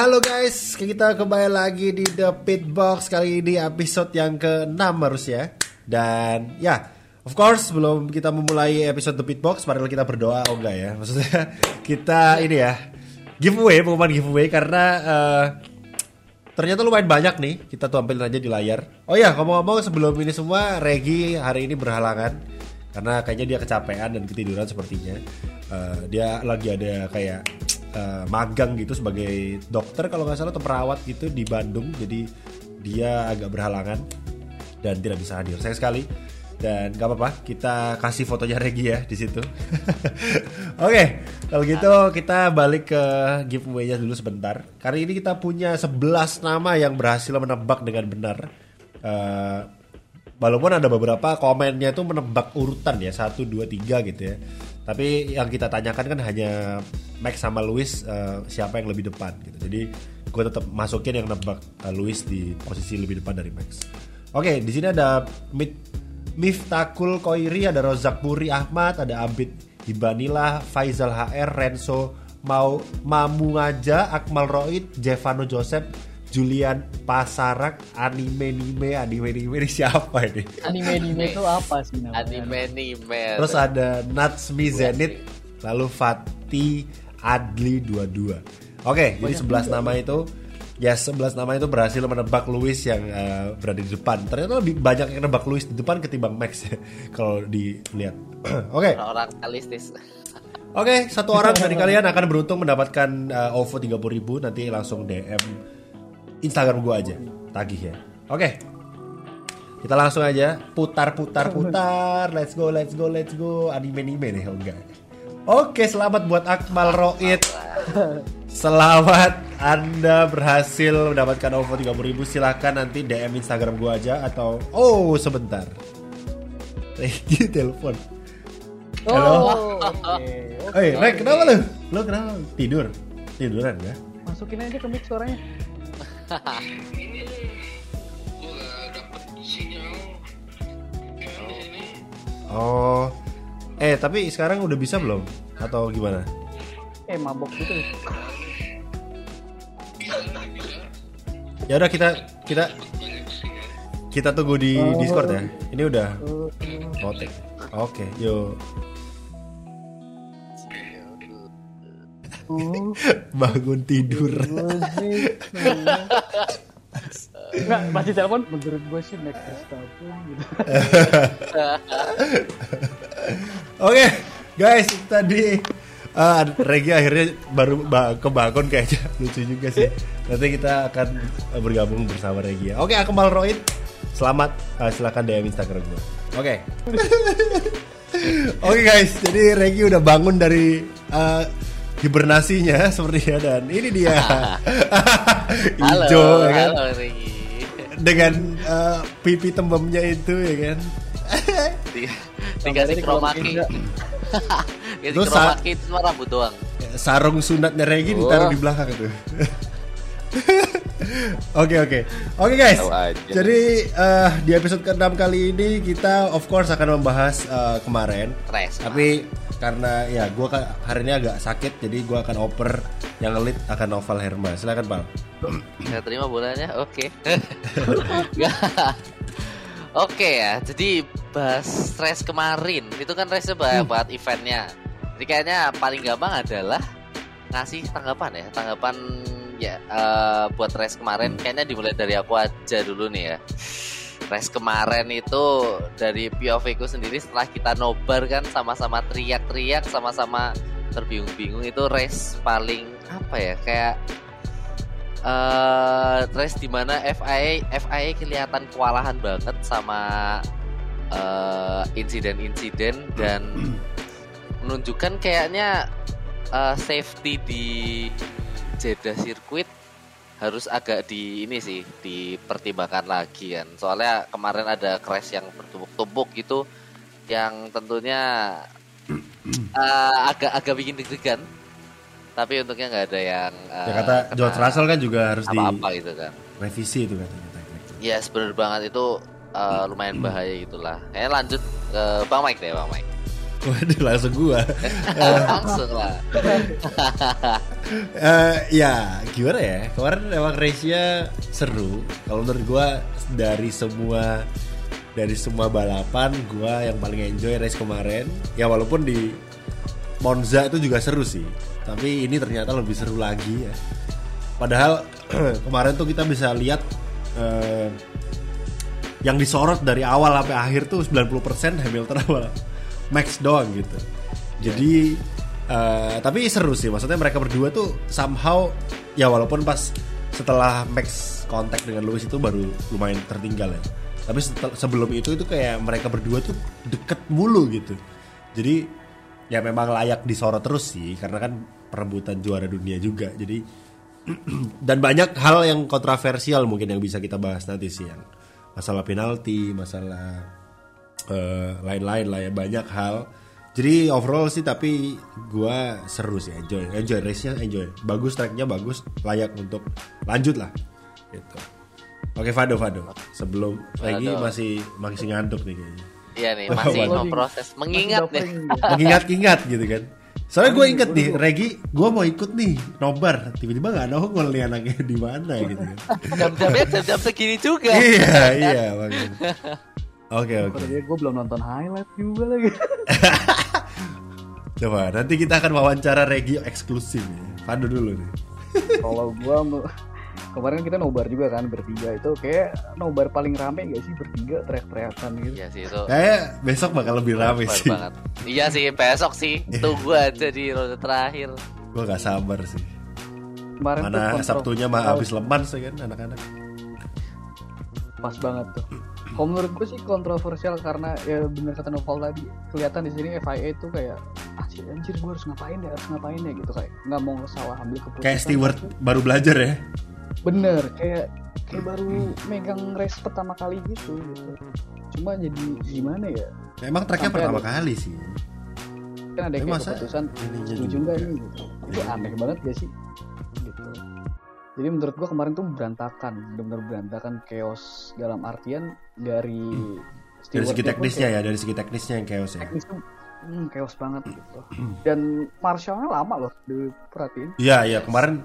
halo guys, kita kembali lagi di The Pit Box kali ini episode yang ke-6 harusnya. Dan ya, of course sebelum kita memulai episode The Pit Box, mari kita berdoa oh enggak ya. Maksudnya kita ini ya giveaway, pengumuman giveaway karena uh, ternyata lumayan banyak nih. Kita tampilin aja di layar. Oh ya, ngomong-ngomong sebelum ini semua, Regi hari ini berhalangan karena kayaknya dia kecapean dan ketiduran sepertinya. Uh, dia lagi ada kayak uh, magang gitu sebagai dokter kalau nggak salah atau perawat gitu di Bandung. Jadi dia agak berhalangan dan tidak bisa hadir. Saya sekali. Dan gak apa-apa kita kasih fotonya Regi ya di situ. Oke okay, kalau gitu kita balik ke giveaway-nya dulu sebentar. Kali ini kita punya 11 nama yang berhasil menebak dengan benar. Uh, walaupun ada beberapa komennya itu menebak urutan ya satu dua tiga gitu ya tapi yang kita tanyakan kan hanya Max sama Luis uh, siapa yang lebih depan gitu. Jadi gue tetap masukin yang nebak uh, Luis di posisi lebih depan dari Max. Oke di sini ada Mit Miftakul Koiri ada Rozak Puri Ahmad ada Abid Hibanila Faizal HR Renzo Mau Mamu Ngaja Akmal Roid Jevano Joseph Julian Pasarak anime anime anime anime ini siapa ini? Anime anime itu apa sih namanya? Anime anime. Terus ada Natsmi Zenit, lalu Fatih Adli 22. Oke, jadi 11 nama itu ya 11 nama itu berhasil menebak Luis yang uh, berada di depan. Ternyata lebih banyak yang menebak Luis di depan ketimbang Max ya, kalau dilihat. Oke. Okay. Orang realistis. Oke, okay, satu orang dari kalian akan beruntung mendapatkan uh, OVO 30.000 nanti langsung DM Instagram gue aja tagih ya oke kita langsung aja putar putar putar let's go let's go let's go anime anime nih oh enggak oke selamat buat Akmal Roid selamat anda berhasil mendapatkan OVO 30 ribu silahkan nanti DM Instagram gue aja atau oh sebentar Regi telepon Halo. Oh, okay. okay. Hey, Rek, kenapa lu? Lu kenapa? Tidur? Tiduran ya? Masukin aja ke mic suaranya ini gue dapet sinyal oh eh tapi sekarang udah bisa belum atau gimana eh mabok gitu ya udah kita kita kita tunggu di oh. Discord ya. Ini udah notek. Oke, okay, yuk. bangun tidur Enggak, masih telepon menurut gue sih Max Verstappen gitu. Oke, guys, tadi uh, Regi akhirnya baru ba kebangun kayaknya lucu juga sih. Nanti kita akan bergabung bersama Regi. Oke, Akmal Roid, selamat. Uh, silakan DM Instagram gue. Oke. Oke guys, jadi Regi udah bangun dari uh, hibernasinya sepertinya dan ini dia. Hijau ya kan? halo, dengan uh, pipi tembemnya itu ya kan? Tinggal di kromaki. terus kromaki itu rambut doang sarung sunatnya Regi oh. ditaruh di belakang itu Oke oke. Oke guys. Jadi uh, di episode ke-6 kali ini kita of course akan membahas uh, kemarin. Res, Tapi karena ya gue hari ini agak sakit jadi gue akan oper yang elit akan Novel Herma silakan bang saya terima bolanya. Oke. Oke ya. Jadi bahas stres kemarin. Itu kan race banyak hmm. banget eventnya. Jadi kayaknya paling gampang adalah ngasih tanggapan ya. Tanggapan ya uh, buat race kemarin kayaknya dimulai dari aku aja dulu nih ya. Race kemarin itu dari POV ku sendiri setelah kita nobar kan sama-sama teriak-teriak sama-sama terbingung-bingung itu race paling apa ya kayak uh, race di mana FIA FIA kelihatan kewalahan banget sama uh, insiden-insiden dan menunjukkan kayaknya uh, safety di Jeddah Circuit harus agak di ini sih dipertimbangkan lagi kan. Soalnya kemarin ada crash yang bertumpuk-tumpuk gitu yang tentunya uh, agak agak bikin deg-degan. Tapi untuknya nggak ada yang uh, ya kata George Russell kan juga harus apa -apa di gitu kan. revisi itu katanya ya yes, benar banget. Itu uh, lumayan bahaya gitulah. Kayaknya lanjut ke Bang Mike deh Bang Mike Waduh langsung gua. langsung lah. Eh, ya gimana ya? Kemarin emang race-nya seru. Kalau menurut gua dari semua dari semua balapan gua yang paling enjoy race kemarin ya walaupun di Monza itu juga seru sih. Tapi ini ternyata lebih seru lagi ya. Padahal kemarin tuh kita bisa lihat eh, yang disorot dari awal sampai akhir tuh 90% Hamilton awal Max doang gitu. Jadi eh, tapi seru sih. Maksudnya mereka berdua tuh somehow ya walaupun pas setelah Max kontak dengan Lewis itu baru lumayan tertinggal ya. Tapi setel- sebelum itu itu kayak mereka berdua tuh deket mulu gitu. Jadi ya memang layak disorot terus sih karena kan perebutan juara dunia juga. Jadi dan banyak hal yang kontroversial mungkin yang bisa kita bahas nanti sih yang masalah penalti masalah eh, lain-lain lah ya banyak hal. Jadi overall sih tapi gua seru sih enjoy. Enjoy race nya enjoy. Bagus tracknya bagus layak untuk lanjut lah gitu. Oke Fado Fado. Sebelum lagi Fado. masih masih ngantuk nih kayaknya. Iya nih masih memproses mengingat Masih nih. mengingat-ingat gitu kan. Soalnya gue inget nih Regi gue mau ikut nih nobar. Tiba-tiba nggak nongol nih anaknya di mana gitu. Kan jam-jamnya jam-jam segini juga. Iya iya makanya oke oke Padahal gue belum nonton highlight juga lagi. coba nanti kita akan wawancara Regi eksklusif ya Fado dulu nih Kalau gue kemarin kita nobar juga kan bertiga itu kayak nobar paling rame gak sih bertiga teriak-teriakan gitu. iya sih itu kayak besok bakal lebih rame sih banget. Iya sih besok sih. Tunggu aja di ronde terakhir. gue gak sabar sih Kemarin tuh mana Sabtunya mah habis leman sih kan anak-anak pas banget tuh. Kalau menurut gue sih kontroversial karena ya bener kata Noval tadi kelihatan di sini FIA itu kayak anjir anjir gue harus ngapain ya harus ngapain ya gitu kayak nggak mau salah ambil keputusan. kayak steward baru belajar ya Bener kayak kayak baru megang race pertama kali gitu gitu. Cuma jadi gimana ya? emang tracknya Sampai pertama ada- kali sih Kan ada kayak masa keputusan setuju juga? nggak nih gitu. Itu aneh banget gak sih? Jadi menurut gua kemarin tuh berantakan, benar-benar berantakan chaos dalam artian dari dari stewardnya segi teknisnya kayak ya dari segi teknisnya yang chaos ya teknis tuh hmm, chaos banget gitu. Dan Marshallnya lama loh diperhatiin. Iya iya kemarin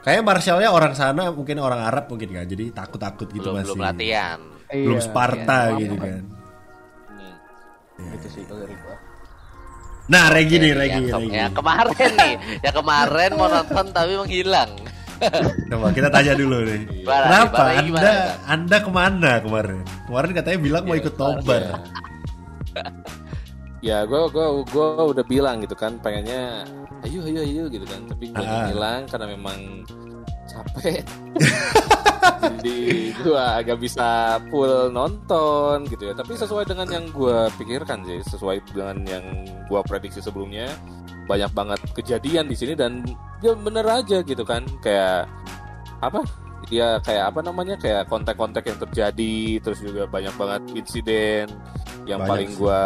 kayak Marshallnya orang sana mungkin orang Arab mungkin kan jadi takut-takut gitu belum masih belum latihan. belum Iya, Sparta iya, gitu kan Hmm. Gitu sih kalau dari gua. nah Regi nih Regi yang, ke- Regi yang kemarin nih, yang kemarin mau nonton tapi menghilang. Coba kita tanya dulu nih. Kenapa anda anda ke mana kemarin? Kemarin katanya bilang mau Iya, ikut nobar. ya. Gue gua gua udah bilang gitu kan pengennya ayo ayo ayo gitu kan. Tapi gue Ah. hilang karena memang capek jadi gue agak bisa full nonton gitu ya. Tapi sesuai dengan yang gue pikirkan sih sesuai dengan yang gue prediksi sebelumnya banyak banget kejadian di sini dan ya bener aja gitu kan. Kayak apa? Ya kayak apa namanya? Kayak kontak-kontak yang terjadi terus juga banyak banget insiden yang Banyak paling sih. gua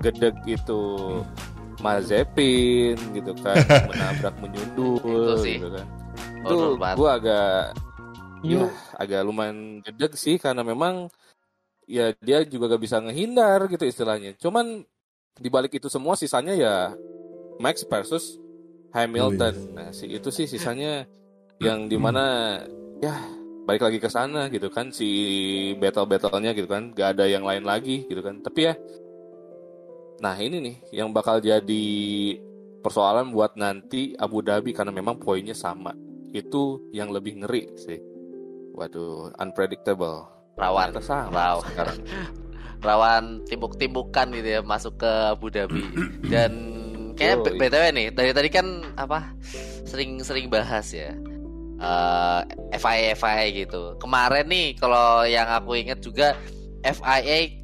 gedeg itu Mazepin gitu kan menabrak menyundul Itu sih. gitu kan. Itu gua agak ya agak lumayan gedeg sih karena memang ya dia juga gak bisa ngehindar gitu istilahnya. Cuman di balik itu semua sisanya ya Max versus Hamilton. Nah si itu sih sisanya yang di mana ya balik lagi ke sana gitu kan si battle battlenya gitu kan gak ada yang lain lagi gitu kan. Tapi ya nah ini nih yang bakal jadi persoalan buat nanti Abu Dhabi karena memang poinnya sama. Itu yang lebih ngeri sih waduh unpredictable. Rawan, sama rawan. sekarang. Rawan timbuk-timbukan gitu ya masuk ke Abu Dhabi. Dan kayak Yoi. btw nih dari tadi kan apa sering-sering bahas ya eh FIA FIA gitu. Kemarin nih kalau yang aku ingat juga FIA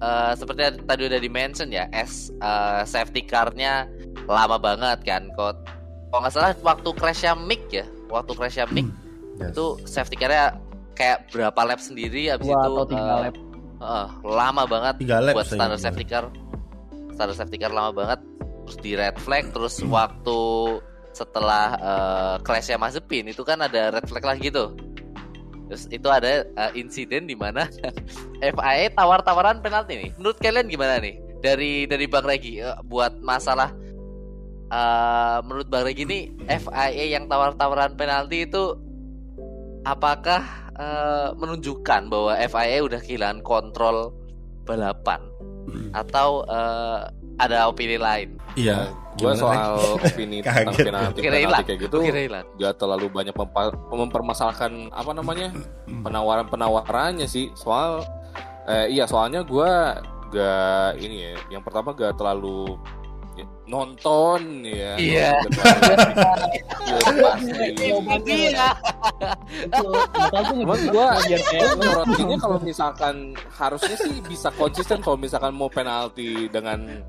eh, seperti yang tadi udah di mention ya S eh, safety car-nya lama banget kan kok kalau nggak salah waktu crashnya Mick ya waktu crashnya Mick Yes. itu safety car-nya kayak berapa lap sendiri habis Dua itu atau tiga eh, lap. Heeh, lama banget Tiga lap buat standar safety car. Standar safety car lama banget. Terus di red flag, terus waktu setelah uh, clashnya Mazepin itu kan ada red flag lagi tuh. Terus itu ada uh, insiden di mana FIA tawar-tawaran penalti nih. Menurut kalian gimana nih? dari dari Bang Regi eh, buat masalah eh, menurut Bang Regi ini FIA yang tawar-tawaran penalti itu apakah eh, menunjukkan bahwa FIA udah kehilangan kontrol balapan atau eh, ada opini lain? Iya. Gue gimana, soal Rek? opini tentang Kaget. penalti penalti kayak gitu gak terlalu banyak mempermasalahkan apa namanya penawaran penawarannya sih soal eh, iya soalnya gue gak ini ya yang pertama gak terlalu nonton ya Iya. Ya. Iya. Cuman gue merhatiin kalau misalkan harusnya sih bisa konsisten kalau misalkan mau penalti dengan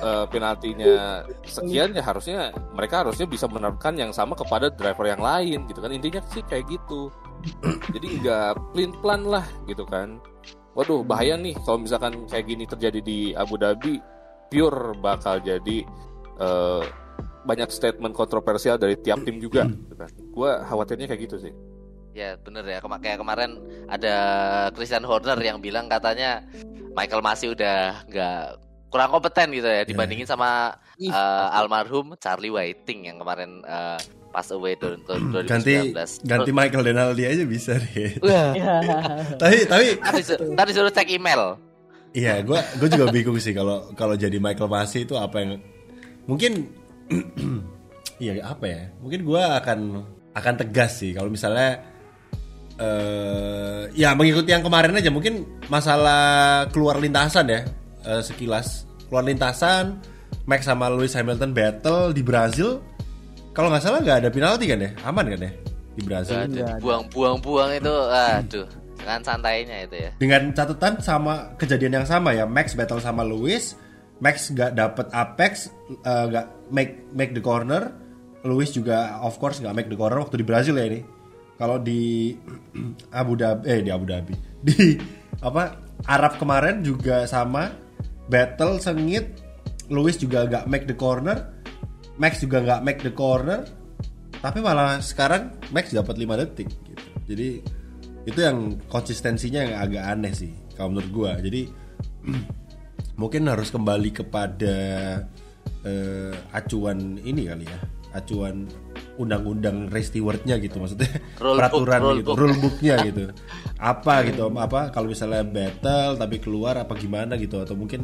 eh, penaltinya sekian ya harusnya mereka harusnya bisa menerapkan yang sama kepada driver yang lain gitu kan intinya sih kayak gitu jadi nggak plin plan lah gitu kan waduh bahaya nih kalau misalkan kayak gini terjadi di Abu Dhabi pure bakal jadi eh, banyak statement kontroversial dari tiap tim juga gue khawatirnya kayak gitu sih Ya bener ya Kema- kayak kemarin ada Christian Horner yang bilang katanya Michael masih udah nggak kurang kompeten gitu ya dibandingin sama eh, almarhum Charlie Whiting yang kemarin eh, pass away tahun tahun 2019. ganti ganti Michael Denaldi aja bisa deh. Wah, tapi tapi tadi su- tadi suruh cek email. Iya, gue gue juga bingung sih kalau kalau jadi Michael Masi itu apa yang mungkin iya apa ya? Mungkin gue akan akan tegas sih kalau misalnya eh ya mengikuti yang kemarin aja mungkin masalah keluar lintasan ya eh, sekilas. Keluar lintasan Max sama Lewis Hamilton battle di Brazil. Kalau nggak salah nggak ada penalti kan ya? Aman kan ya di Brazil? Gak ada. Buang-buang-buang itu aduh dengan santainya itu ya. dengan catatan sama kejadian yang sama ya. Max battle sama Lewis. Max nggak dapet apex eh, nggak make make the corner. Lewis juga of course nggak make the corner waktu di Brazil ya ini. Kalau di Abu Dhabi eh di Abu Dhabi. Di apa Arab kemarin juga sama. Battle sengit. Lewis juga nggak make the corner. Max juga nggak make the corner. Tapi malah sekarang Max dapat 5 detik gitu. Jadi itu yang konsistensinya yang agak aneh sih kalau menurut gua. Jadi mungkin harus kembali kepada eh, acuan ini kali ya. Acuan undang-undang race stewardnya gitu maksudnya Rule book, peraturan rule gitu book. rule booknya gitu apa gitu apa kalau misalnya battle tapi keluar apa gimana gitu atau mungkin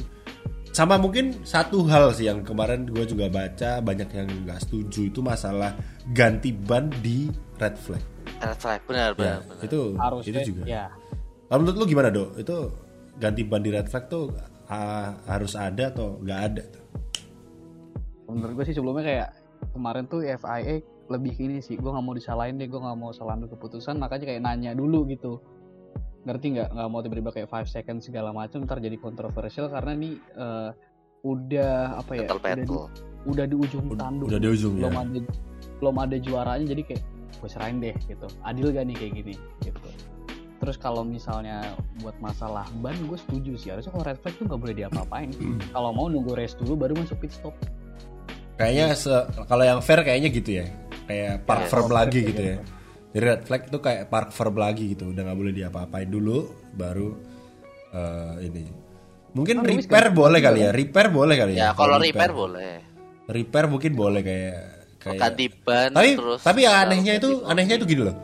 sama mungkin satu hal sih yang kemarin gue juga baca banyak yang nggak setuju itu masalah ganti ban di red flag Red flag. Benar ya benar. benar. itu harusnya itu juga. ya. Lalu menurut lu gimana dok? Itu ganti ban di red flag tuh ah, harus ada atau nggak ada tuh? Menurut gue sih sebelumnya kayak kemarin tuh FIA lebih ini sih. Gue nggak mau disalahin deh gue nggak mau salah ambil keputusan. Makanya kayak nanya dulu gitu. Ngerti nggak? Nggak mau tiba-tiba kayak five seconds segala macam ntar jadi kontroversial karena nih eh, udah apa ya udah di, udah di ujung tanduk. udah di ujung ya. belum ada belum ada juaranya jadi kayak gue serahin deh gitu. Adil gak nih kayak gini gitu. Terus kalau misalnya buat masalah ban gue setuju sih. Harusnya kalau red flag tuh nggak boleh diapa-apain. Kalau mau nunggu race dulu baru masuk pit stop. Kayaknya se- kalau yang fair kayaknya gitu ya. Kayak park Yes. firm lagi gitu ya. jadi red flag itu kayak park firm lagi gitu. Udah nggak boleh diapa-apain dulu baru eh, ini. Mungkin Oh, repair boleh kali ya. Repair boleh kali ya. Ya kalau repair. boleh. repair mungkin boleh kayak kayak Ganti ban tapi terus tapi yang eh, anehnya itu ganti anehnya itu gini loh.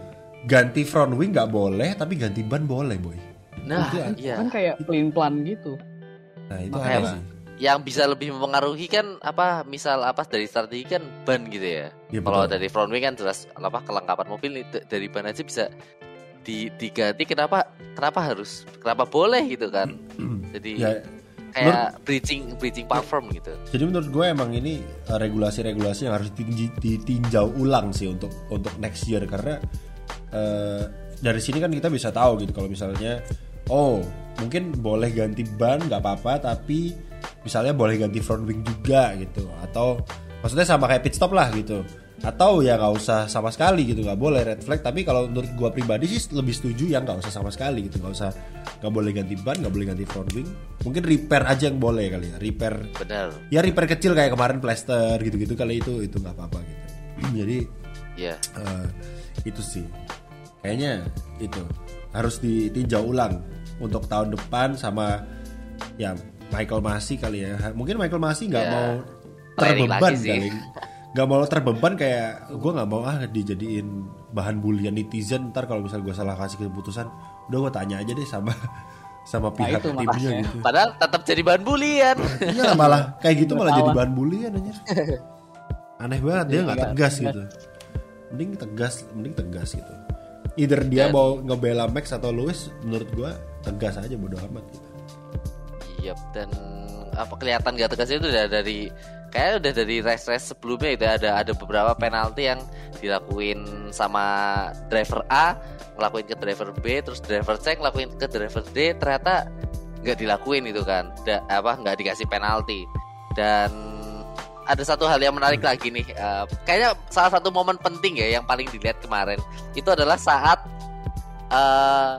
Ganti front wing nggak boleh tapi ganti ban boleh boy. Nah, Itu iya. kan kayak plain plan gitu. Nah itu Makanya, aneh sih. Yang bisa lebih mempengaruhi kan apa misal apa dari strategi kan ban gitu ya. Iya, Kalau dari front wing kan jelas apa kelengkapan mobil itu dari ban aja bisa di, diganti kenapa kenapa harus kenapa boleh gitu kan. Jadi ya kayak bridging bridging platform gitu. Jadi menurut gue emang ini uh, regulasi-regulasi yang harus ditinjau ulang sih untuk untuk next year. Karena uh, dari sini kan kita bisa tahu gitu kalau misalnya oh mungkin boleh ganti ban nggak apa-apa tapi misalnya boleh ganti front wing juga gitu. Atau maksudnya sama kayak pit stop lah gitu atau ya nggak usah sama sekali gitu nggak boleh red flag tapi kalau menurut gue pribadi sih lebih setuju yang nggak usah sama sekali gitu nggak usah nggak boleh ganti ban nggak boleh ganti front wing mungkin repair aja yang boleh kali ya repair Benar. ya repair kecil kayak kemarin plaster gitu-gitu kali itu itu nggak apa-apa gitu jadi Ya. eh, itu sih kayaknya itu harus ditinjau ulang untuk tahun depan sama ya Michael Masi kali ya. Mungkin Michael Masi nggak Ya, mau terbeban kali. Nggak mau terbeban kayak gue nggak mau ah dijadiin bahan bulian netizen ntar kalau misal gue salah kasih keputusan udah gue tanya aja deh sama sama pihak itu timnya makanya. gitu. Padahal tetap jadi bahan bulian. Iya lah, malah kayak gitu malah jadi bahan bulian anjir. Aneh banget dia nggak Iya, tegas tegas. gitu. Mending tegas, mending tegas gitu. Either dia Dan- mau ngebela Max atau Lewis, menurut gua tegas aja bodo amat gitu. Yep, dan apa kelihatan gak tegasnya itu dari kayak udah dari race race sebelumnya itu ada ada beberapa penalti yang dilakuin sama driver A ngelakuin ke driver B terus driver C ngelakuin ke driver D ternyata nggak dilakuin itu kan. Da, apa nggak dikasih penalti. Dan ada satu hal yang menarik lagi nih eh, kayaknya salah satu momen penting ya yang paling dilihat kemarin. Itu adalah saat eh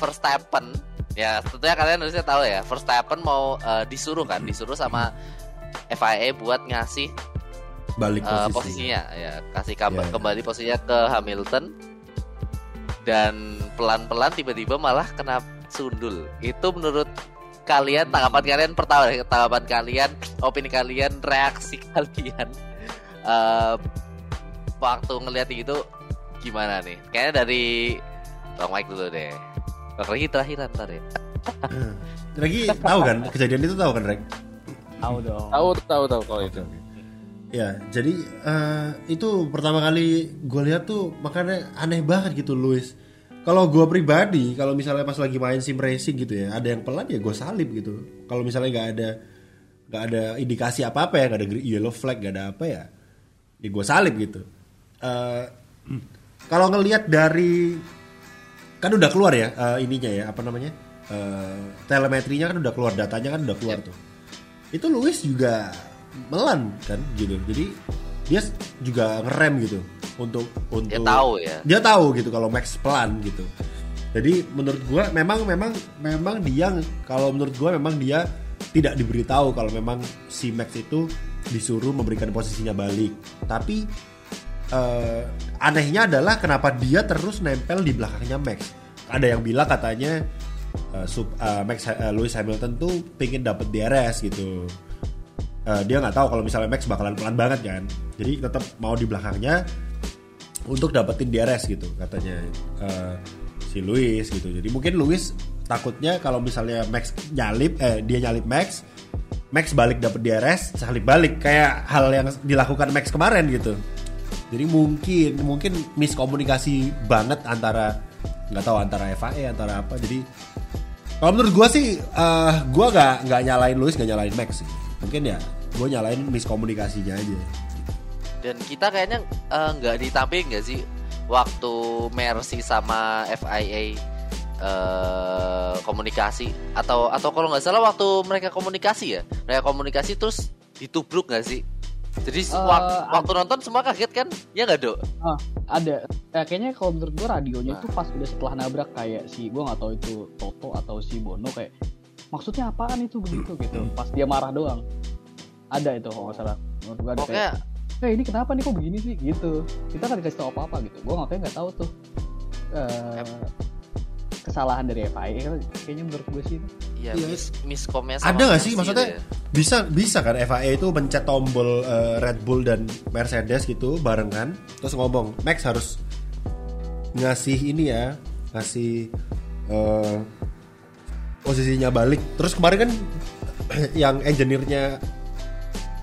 Verstappen ya tentunya kalian harusnya tahu ya Verstappen mau eh, disuruh kan disuruh sama FIA buat ngasih Balik eh, posisi. posisinya. Ya kasih kabar Ya, ya. kembali posisinya ke Hamilton. Dan pelan-pelan tiba-tiba malah kena sundul. Itu menurut kalian tanggapan kalian pertama tanggapan kalian opini kalian reaksi kalian eh, waktu ngeliat itu gimana nih? Kayaknya dari Bang Mike dulu deh. Bang Regi terakhiran ntar ya. Regi tahu kan? Kejadian itu tahu kan Reg? Tahu dong. Tahu tahu tahu kalau itu. Ya, jadi eh, itu pertama kali gue lihat tuh makanya aneh banget gitu Luis. Kalau gue pribadi, kalau misalnya pas lagi main sim racing gitu ya, ada yang pelan ya gue salib gitu. Kalau misalnya nggak ada nggak ada indikasi apa apa ya, nggak ada yellow flag, nggak ada apa ya, ya gue salib gitu. Eh, kalau ngelihat dari kan udah keluar ya eh, ininya ya apa namanya eh, telemetrinya kan udah keluar datanya kan udah keluar tuh itu Luis juga melan kan gitu. Jadi dia juga ngerem gitu untuk untuk dia tahu ya. Dia tahu gitu kalau Max pelan gitu. Jadi menurut gua memang memang memang dia kalau menurut gua memang dia tidak diberitahu kalau memang si Max itu disuruh memberikan posisinya balik. Tapi eh, anehnya adalah kenapa dia terus nempel di belakangnya Max. Ada yang bilang katanya eh, sub- eh, Max eh, Lewis Hamilton tuh pengen dapat DRS gitu. Eh, dia nggak tahu kalau misalnya Max bakalan pelan banget kan. Jadi tetap mau di belakangnya untuk dapetin DRS gitu katanya. Eh, si Lewis gitu. Jadi mungkin Lewis takutnya kalau misalnya Max nyalip eh dia nyalip Max Max balik dapet DRS salip balik. Kayak hal yang dilakukan Max kemarin gitu. Jadi mungkin mungkin miskomunikasi banget antara nggak tahu antara FIA antara apa. Jadi kalau menurut gua sih eh gua nggak nggak nyalain Lewis nggak nyalain Max sih. Mungkin ya gue nyalain miskomunikasinya aja. Dan kita kayaknya eh, nggak ditampilin nggak sih waktu Mercy sama FIA eh, komunikasi? Atau atau kalau nggak salah waktu mereka komunikasi ya? Mereka komunikasi terus ditubruk nggak sih jadi Eh, wak- waktu nonton semua kaget kan ya nggak dok Ah, ada. Ya, kayaknya kalau menurut gue radionya itu pas udah setelah nabrak kayak si gue nggak tahu itu Toto atau si Bono kayak maksudnya apaan itu begitu gitu. Pas dia marah doang. Ada itu kalau nggak salah. Menurut gue ada pokoknya kayak, eh ini kenapa nih kok begini sih gitu. Kita nggak dikasih tahu apa-apa gitu. Gue ngapain nggak tahu tuh. Eh, kesalahan dari FIA kayaknya menurut gue sih ya Iya. mis miskomnya sama ada nggak sih maksudnya itu ya. bisa bisa kan FIA itu mencet tombol eh, Red Bull dan Mercedes gitu barengan terus ngomong Max harus ngasih ini ya ngasih eh, posisinya balik terus kemarin kan yang engineer-nya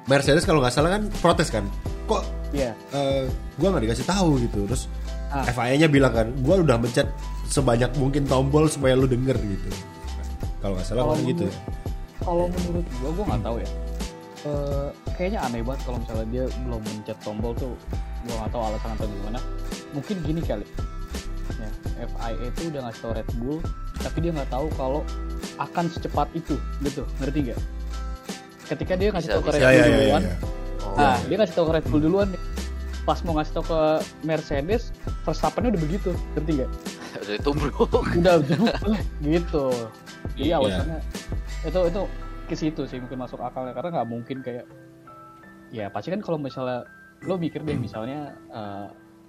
Mercedes kalau nggak salah kan protes kan kok Iya. eh, gua nggak dikasih tahu gitu terus Ah. FIA-nya bilang kan gua udah mencet sebanyak mungkin tombol supaya lu denger gitu kalau nggak salah Kalau gitu ya. kalau menurut gua gua nggak tahu ya Eh, kayaknya aneh banget kalau misalnya dia belum mencet tombol tuh gua nggak tahu alasan atau gimana mungkin gini kali ya FIA itu udah ngasih tau Red Bull tapi dia nggak tahu kalau akan secepat itu gitu ngerti gak ketika dia ngasih tau ke. Red ya Bull ya ya, duluan ya. Oh. nah dia ngasih tau ke Red Bull duluan nih. pas mau ngasih tau ke Mercedes Verstappen udah begitu ngerti gak udah ditubruk udah gitu. Iya. iya. alasannya itu itu ke situ sih mungkin masuk akalnya. Karena nggak mungkin kayak ya pasti kan kalau misalnya lo mikir deh misalnya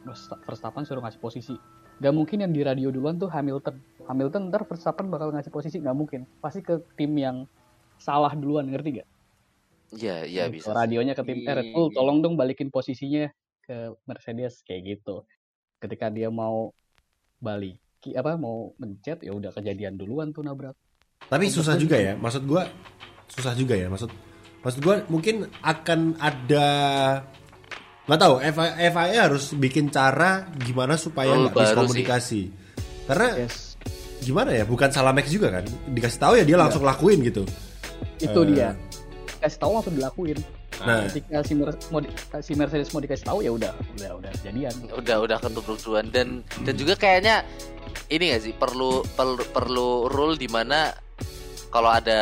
Versta- Verstappen suruh ngasih posisi. Nggak mungkin yang di radio duluan tuh Hamilton. Hamilton ntar Verstappen bakal ngasih posisi nggak mungkin. Pasti ke tim yang salah duluan ngerti gak? Iya, iya Gitu, bisa. radionya ke tim eh Red Bull tolong dong balikin posisinya ke Mercedes kayak gitu. Ketika dia mau balik apa mau mencet ya udah kejadian duluan tuh nabrak Tapi Menurut susah juga gitu. ya. Maksud gua susah juga ya. Maksud maksud gua mungkin akan ada nggak tahu FIA, FIA harus bikin cara gimana supaya Rule nggak baru miskomunikasi. Karena yes gimana ya? Bukan salah Max juga kan? Dikasih tahu ya dia langsung lakuin gitu. itu Eh. dia kasih tahu langsung dilakuin Nah, ketika si, Mer- mau di- si Mercedes mau dikasih tahu ya udah udah udah jadian Udah udah ketubruk duluan dan dan juga kayaknya ini gak sih perlu perlu perlu rule di mana kalau ada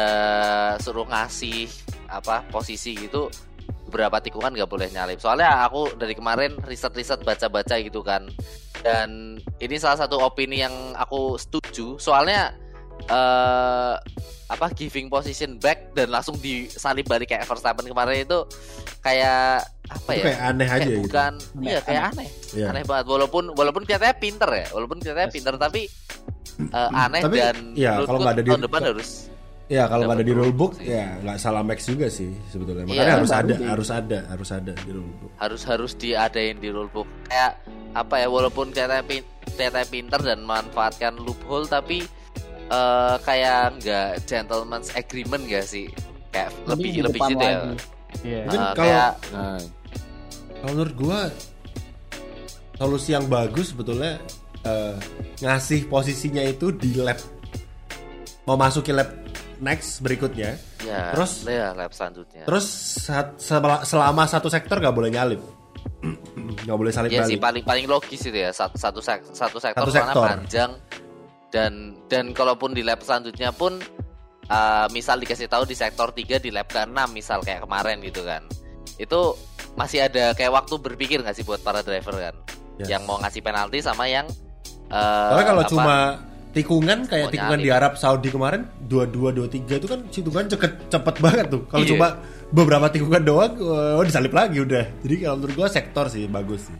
suruh ngasih apa posisi gitu berapa tikungan nggak boleh nyalip. Soalnya aku dari kemarin riset-riset baca-baca gitu kan. Dan ini salah satu opini yang aku setuju. Soalnya eh apa giving position back dan langsung disalib balik kayak Verstappen kemarin itu kayak apa itu ya? kayak aneh aja kayak gitu. bukan Aneh, iya kayak aneh. Iya. Aneh banget walaupun walaupun kelihatannya pinter ya. Walaupun kelihatannya Yes. pinter tapi eh, aneh Tapi, dan iya, menurutku kalau nggak ada di- tahun depan harus Ya kalau nggak ada di rulebook sih. ya nggak salah Max juga sih sebetulnya. Iya, Makanya harus baru ada, harus ada, harus ada di rulebook. harus harus diadain di rulebook kayak apa ya walaupun kelihatannya pin- kelihatannya pinter dan memanfaatkan loophole tapi eh, kayak nggak gentleman's agreement gak sih kayak lebih lebih gitu ya. Iya. Mungkin Eh, kalau- kayak Nah, Kalau menurut gua solusi yang bagus sebetulnya eh, ngasih posisinya itu di lap memasuki lap next berikutnya. ya Terus- ya lap selanjutnya Terus selama satu sektor nggak boleh nyalip, nggak boleh salip sih balik. paling paling logis itu ya satu satu, sek- satu sektor Satu sektor. panjang dan dan kalaupun di lap selanjutnya pun uh, misal dikasih tahu di sektor 3 di lap ke-6 misal kayak kemarin gitu kan. Itu masih ada kayak waktu berpikir nggak sih buat para driver kan Yes. yang mau ngasih penalti sama yang uh, Soalnya kalau apa, cuma tikungan kayak tikungan di Arab Saudi kemarin dua dua dua tiga itu kan hitungan cepet cepet banget tuh. Kalau Iya. cuma beberapa tikungan doang, oh disalip lagi udah. Jadi kalau menurut gua sektor sih bagus sih.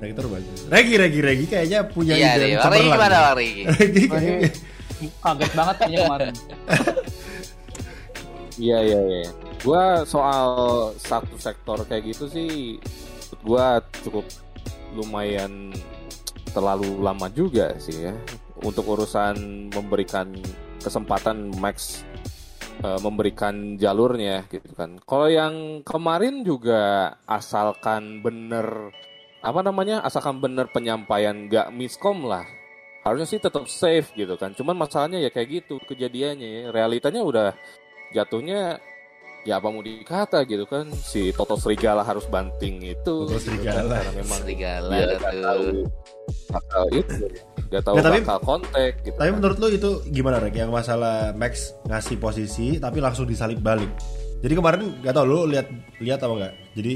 Sektor bagus. Regi Regi Regi kayaknya punya Iya ide yang Riki cemerlang gimana. Bang? Regi kayaknya ini kaget banget kayaknya kemarin Iya iya iya. Gua soal satu sektor kayak gitu sih, gua cukup lumayan terlalu lama juga sih ya untuk urusan memberikan kesempatan Max eh, memberikan jalurnya gitu kan. Kalau yang kemarin juga asalkan bener apa namanya asalkan bener penyampaian nggak miskom lah harusnya sih tetap safe gitu kan. Cuman masalahnya ya kayak gitu kejadiannya ya. Realitanya udah jatuhnya ya apa mau dikata gitu kan si Toto Serigala harus banting itu Toto gitu Serigala. kan, karena memang Serigala dia nggak tahu bakal itu nggak tahu Nggak, tapi- bakal kontak gitu Tapi kan. menurut lu itu gimana Rek? Yang masalah Max ngasih posisi tapi langsung disalip balik. Jadi kemarin gak tau lu lihat lihat apa enggak? Jadi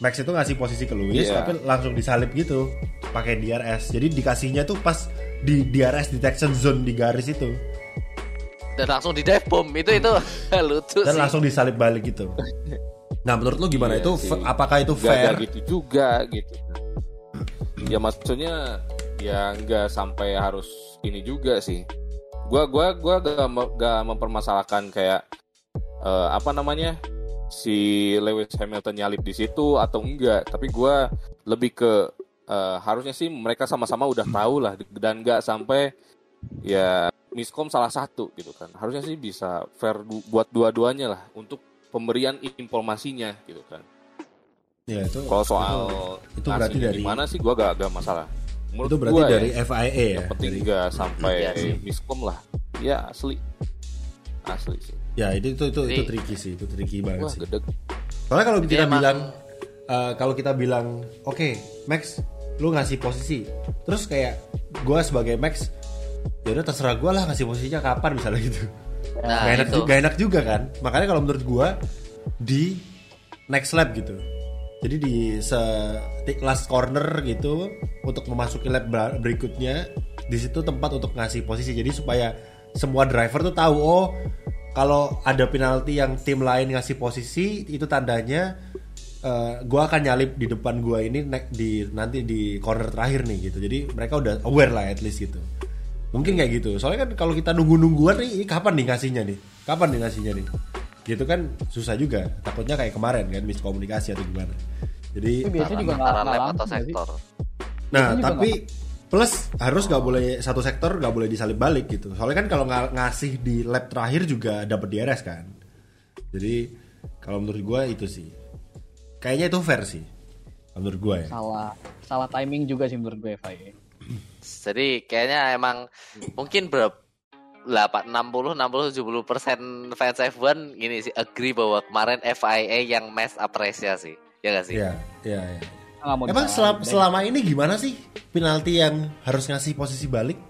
Max itu ngasih posisi ke Lewis Iya. tapi langsung disalip gitu pakai DRS. Jadi dikasihnya tuh pas di DRS detection zone di garis itu Dan langsung di dive bomb itu itu lucu dan sih. langsung disalip balik gitu. Nah, menurut lu gimana Iya itu? sih. Apakah itu fair? nggak gitu juga gitu ya maksudnya ya nggak sampai harus ini juga sih gua gua gua gak, gak mempermasalahkan kayak eh, apa namanya si Lewis Hamilton nyalip di situ atau enggak tapi gua lebih ke eh, harusnya sih mereka sama-sama udah tahu lah dan nggak sampai ya miskom salah satu gitu kan harusnya sih bisa fair du- buat dua-duanya lah untuk pemberian informasinya gitu kan Ya, itu kalau soal itu berarti ngasihnya dari- gimana sih gua gak, gak masalah. Menurut itu berarti gua dari ya, FIA ya. yang penting Dari- nggak sampai sih. miskom lah. Ya asli, asli sih. Ya, itu itu itu, itu tricky sih, itu tricky banget Wah sih. gede. Soalnya kalau kita emang- bilang eh, kalau kita bilang oke Max lu ngasih posisi terus kayak gua sebagai Max ya udah terserah gua lah ngasih posisinya kapan misalnya gitu Nah, gak, enak, itu. ju- gak enak juga kan makanya kalau menurut gua di next lap gitu jadi di se last corner gitu untuk memasuki lap ber- berikutnya di situ tempat untuk ngasih posisi jadi supaya semua driver tuh tahu oh kalau ada penalti yang tim lain ngasih posisi itu tandanya eh, gua akan nyalip di depan gua ini di nanti di corner terakhir nih gitu. Jadi mereka udah aware lah at least gitu. Mungkin kayak gitu. Soalnya kan kalau kita nunggu nungguan nih ini kapan nih ngasihnya nih? Kapan nih ngasihnya nih? Gitu kan susah juga. Takutnya kayak kemarin kan miskomunikasi atau gimana. Jadi biasanya juga nggak antara lab atau sektor? Nah, tapi plus harus nggak boleh satu sektor nggak boleh disalip balik gitu. Soalnya kan kalau ng- ngasih di lab terakhir juga dapat DRS kan. Jadi kalau menurut gua itu sih. Kayaknya itu fair sih. Menurut gua ya. Salah salah timing juga sih menurut gue FIA. Jadi kayaknya emang mungkin berapa 8, 60, 60, 70 persen fans F1 gini sih agree bahwa kemarin FIA yang mass apresiasi. Ya gak sih? Iya, iya, iya. Mau Emang selama, selama ini gimana sih penalti yang harus ngasih posisi balik?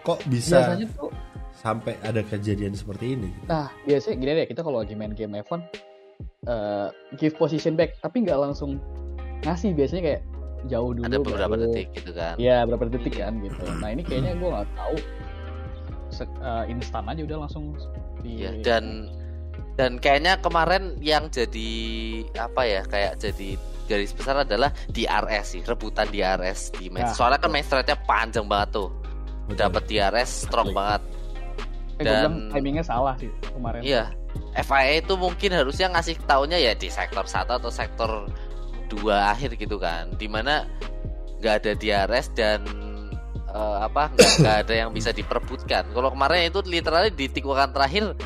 Kok bisa biasanya tuh sampai ada kejadian seperti ini? Nah, biasanya gini deh, kita kalau lagi main game F1 eh, give position back, tapi nggak langsung ngasih biasanya kayak jauh dulu. Ada beberapa baru- detik gitu kan. Iya, beberapa detik kan gitu. Nah, ini kayaknya gue nggak tahu eh, instan aja udah langsung di Iya, dan dan kayaknya kemarin yang jadi apa ya kayak jadi garis besar adalah DRS sih rebutan DRS di match. Nah, Soalnya kan match rate-nya panjang banget tuh. Dapat DRS strong banget. eh, gua bilang dan- timingnya salah sih kemarin. Iya. FIA itu mungkin harusnya ngasih taunya ya di sektor 1 atau sektor 2 akhir gitu kan. Di mana nggak ada DRS dan eh, apa nggak ada yang bisa diperebutkan. Kalau kemarin itu literally di tikungan terakhir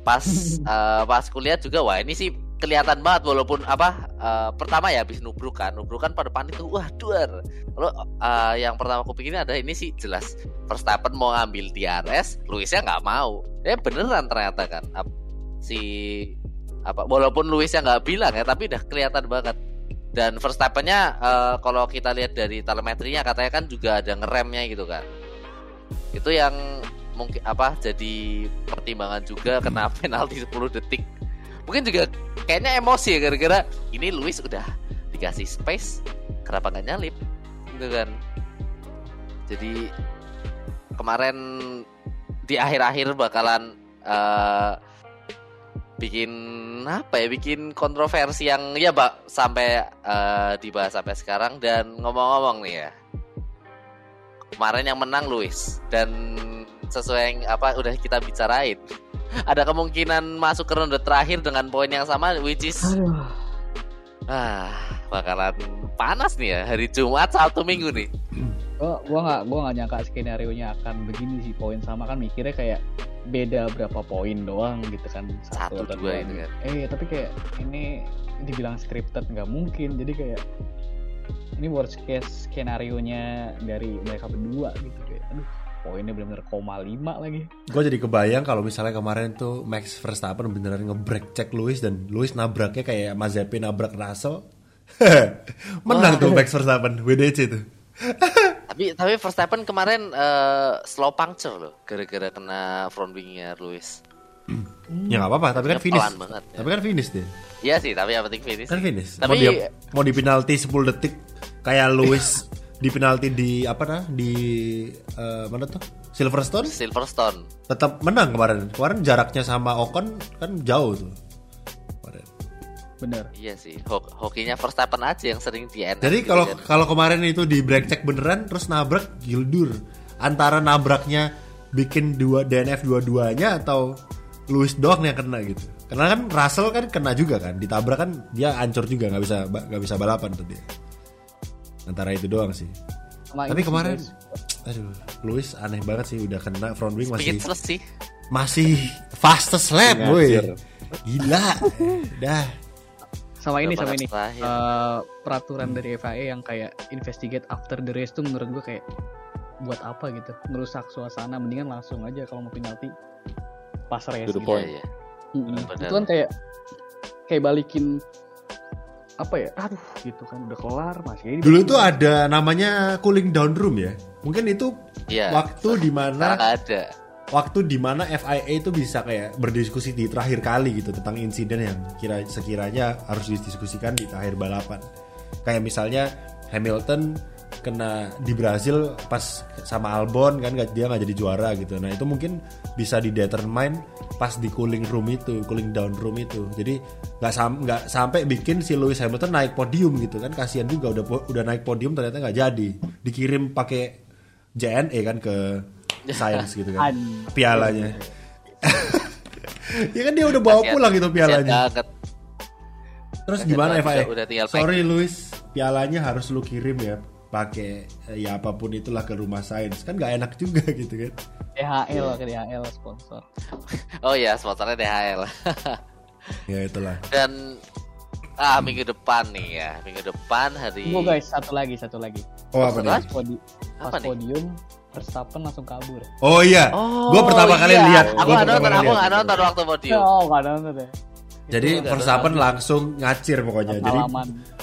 pas eh, pas kuliah juga wah ini sih kelihatan banget walaupun apa eh, pertama ya habis nubruk kan nubruk kan pada panik tuh wah duar kalau eh, yang pertama aku pikirin ada ini sih jelas Verstappen mau ngambil DRS Luisnya nggak mau. Ya beneran ternyata kan si apa walaupun Luisnya nggak bilang ya tapi udah kelihatan banget. Dan Verstappennya eh, kalau kita lihat dari telemetrinya katanya kan juga ada ngeremnya gitu kan. Itu yang mungkin apa jadi pertimbangan juga kena penalti 10 detik mungkin juga kayaknya emosi ya gara-gara ini Luis udah dikasih space kenapa nggak nyalip? Gitu kan. Jadi kemarin di akhir-akhir bakalan eh, bikin apa ya bikin kontroversi yang ya mbak sampai eh, dibahas sampai sekarang dan ngomong-ngomong nih ya. Kemarin yang menang Luis dan sesuai yang apa udah kita bicarain ada kemungkinan masuk ke ronde terakhir dengan poin yang sama which is Aduh, ah bakalan panas nih ya hari Jumat Sabtu Minggu nih. Gua gua nggak gua nggak nyangka skenario nya akan begini sih poin sama kan mikirnya kayak beda berapa poin doang gitu kan Satu, atau dua itu kan. eh tapi kayak ini dibilang scripted nggak mungkin jadi kayak ini worst case skenario nya dari mereka berdua gitu kayak aduh poinnya benar-benar koma lima lagi Gue jadi kebayang kalau misalnya kemarin tuh Max Verstappen beneran nge-break check Lewis dan Lewis nabraknya kayak Mazepin nabrak Russell. Menang tuh Max Verstappen WDC tuh. tapi tapi Verstappen kemarin eh, slow puncture loh gara-gara kena front wingnya Lewis Ya nggak apa-apa, tapi kan finish. banget, ya. Tapi kan finish deh. Iya sih tapi yang penting finish Kan finish. Tapi- mau dia mau di penalti 10 detik kayak Lewis di penalti di apa nah di eh, mana tuh Silverstone Silverstone tetap menang kemarin. Kemarin jaraknya sama Ocon kan jauh tuh. Kemarin. bener iya sih Hok hokinya Verstappen aja yang sering di Jadi kalau kan. kalau kemarin itu di break check beneran terus nabrak gildur antara nabraknya bikin dua DNF dua-duanya atau Lewis doang yang kena gitu. Karena kan Russell kan kena juga kan, ditabrak kan dia hancur juga nggak bisa nggak bisa balapan tuh dia. Antara itu doang sih. Sama Tapi kemarin, guys. aduh, Lewis aneh banget sih udah kena front wing masih speechless sih masih fastest lap, boy. Gila, dah. sama ini sama ini? Eh, peraturan dari FIA yang kayak investigate after the race tuh menurut gue kayak buat apa gitu merusak suasana mendingan langsung aja kalau mau penalti pas race To the gitu. point. Mm-mm. Benar. itu kan kayak kayak balikin apa ya aduh gitu kan udah kelar masih ini Dulu tuh ada namanya cooling down room ya. Mungkin itu Iya. waktu di mana ada waktu di mana FIA itu bisa kayak berdiskusi di terakhir kali gitu tentang insiden yang kira sekiranya harus didiskusikan di akhir balapan. Kayak misalnya Hamilton kena di Brazil pas sama Albon kan dia nggak jadi juara gitu. Nah itu mungkin bisa didetermine pas di cooling room itu, cooling down room itu. Jadi nggak sam nggak sampai bikin si Lewis Hamilton naik podium gitu kan kasihan juga udah udah naik podium ternyata nggak jadi. Dikirim pakai JNE kan ke Science gitu kan An- pialanya. ya kan dia udah bawa pulang itu kasihan pialanya. Terus gimana udah tinggal Sorry Luis, pialanya harus lu kirim ya pakai eh, ya apa pun itulah ke rumah sains kan nggak enak juga gitu kan DHL ke DHL sponsor. Oh iya, sponsornya DHL. ya itulah Dan ah minggu depan nih ya, minggu depan hari Tunggu guys, satu lagi, satu lagi. oh apa nih? Pas, podi pas Apa nih? podium, Verstappen langsung kabur. oh iya gua pertama kali iya. lihat Aku gua nggak pertama nonton, kali aku nggak nonton waktu podium. Oh, nggak nonton deh. Jadi Verstappen langsung ngacir pokoknya jadi.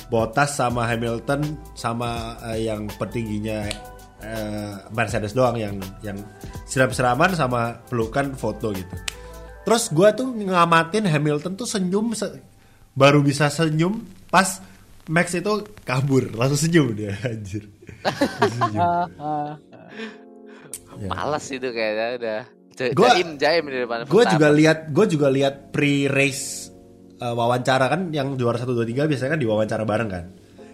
Bottas sama Hamilton sama eh, yang petingginya eh, Mercedes doang yang yang siram-siraman sama pelukan foto gitu. Terus gua tuh ngamatin Hamilton tuh senyum se- baru bisa senyum pas Max itu kabur langsung senyum dia anjir. Senyum. Ya. Males itu kayaknya udah. Ja- Gua- Jaim, jaim di depan. Gue Verstappen. juga lihat gue juga lihat pre-race uh, wawancara kan yang juara 1 2 3 biasanya kan diwawancara bareng kan.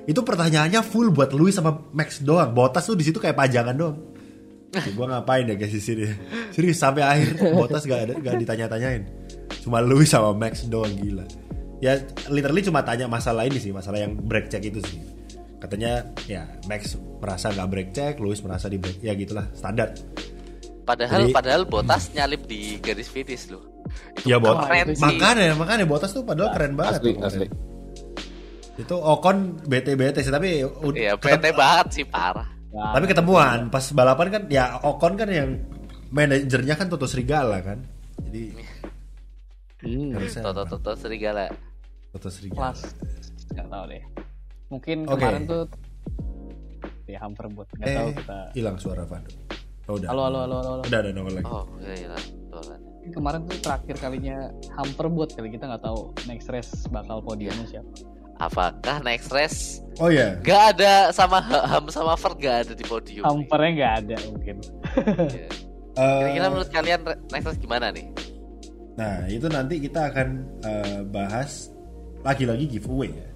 Itu pertanyaannya full buat Louis sama Max doang. Bottas tuh di situ kayak pajangan doang. Ya, gue ngapain ya guys di sini? Serius sampai akhir Bottas gak ada gak ditanya-tanyain. Cuma Louis sama Max doang gila. Ya literally cuma tanya masalah ini sih, masalah yang brake check itu sih. Katanya ya Max merasa nggak brake check, Louis merasa di brake ya gitulah standar. Padahal Jadi- padahal Botas nyalip di garis finish loh. Itu Ya Bottas. keren sih. Makanya, makanya Bottas tuh padahal keren banget. Asli, tuh asli. Itu Ocon BT-BT sih tapi Iya, ketem- bete banget sih parah. Nah, tapi ketemuan pas balapan kan ya Ocon kan yang manajernya kan Toto Serigala kan. Jadi Hmm. harusnya Toto Toto serigala. Toto Serigala. kelas nggak tahu deh. Mungkin Oke. kemarin tuh ya hampir buat nggak tahu Eh, kita. hilang suara Fado. Oh, udah. Halo, halo, halo, halo. halo. Udah ada nongol lagi. Oh, iya iya. Kemarin tuh terakhir kalinya hamper buat kali kita nggak tahu next race bakal podiumnya siapa. Apakah next race Oh iya. Gak ada sama Ham sama Ferd gak ada di podium. Hampernya nggak ada mungkin. Iya. Eh, Kira-kira menurut kalian next race gimana nih? Nah, itu nanti kita akan eh, bahas lagi-lagi giveaway ya.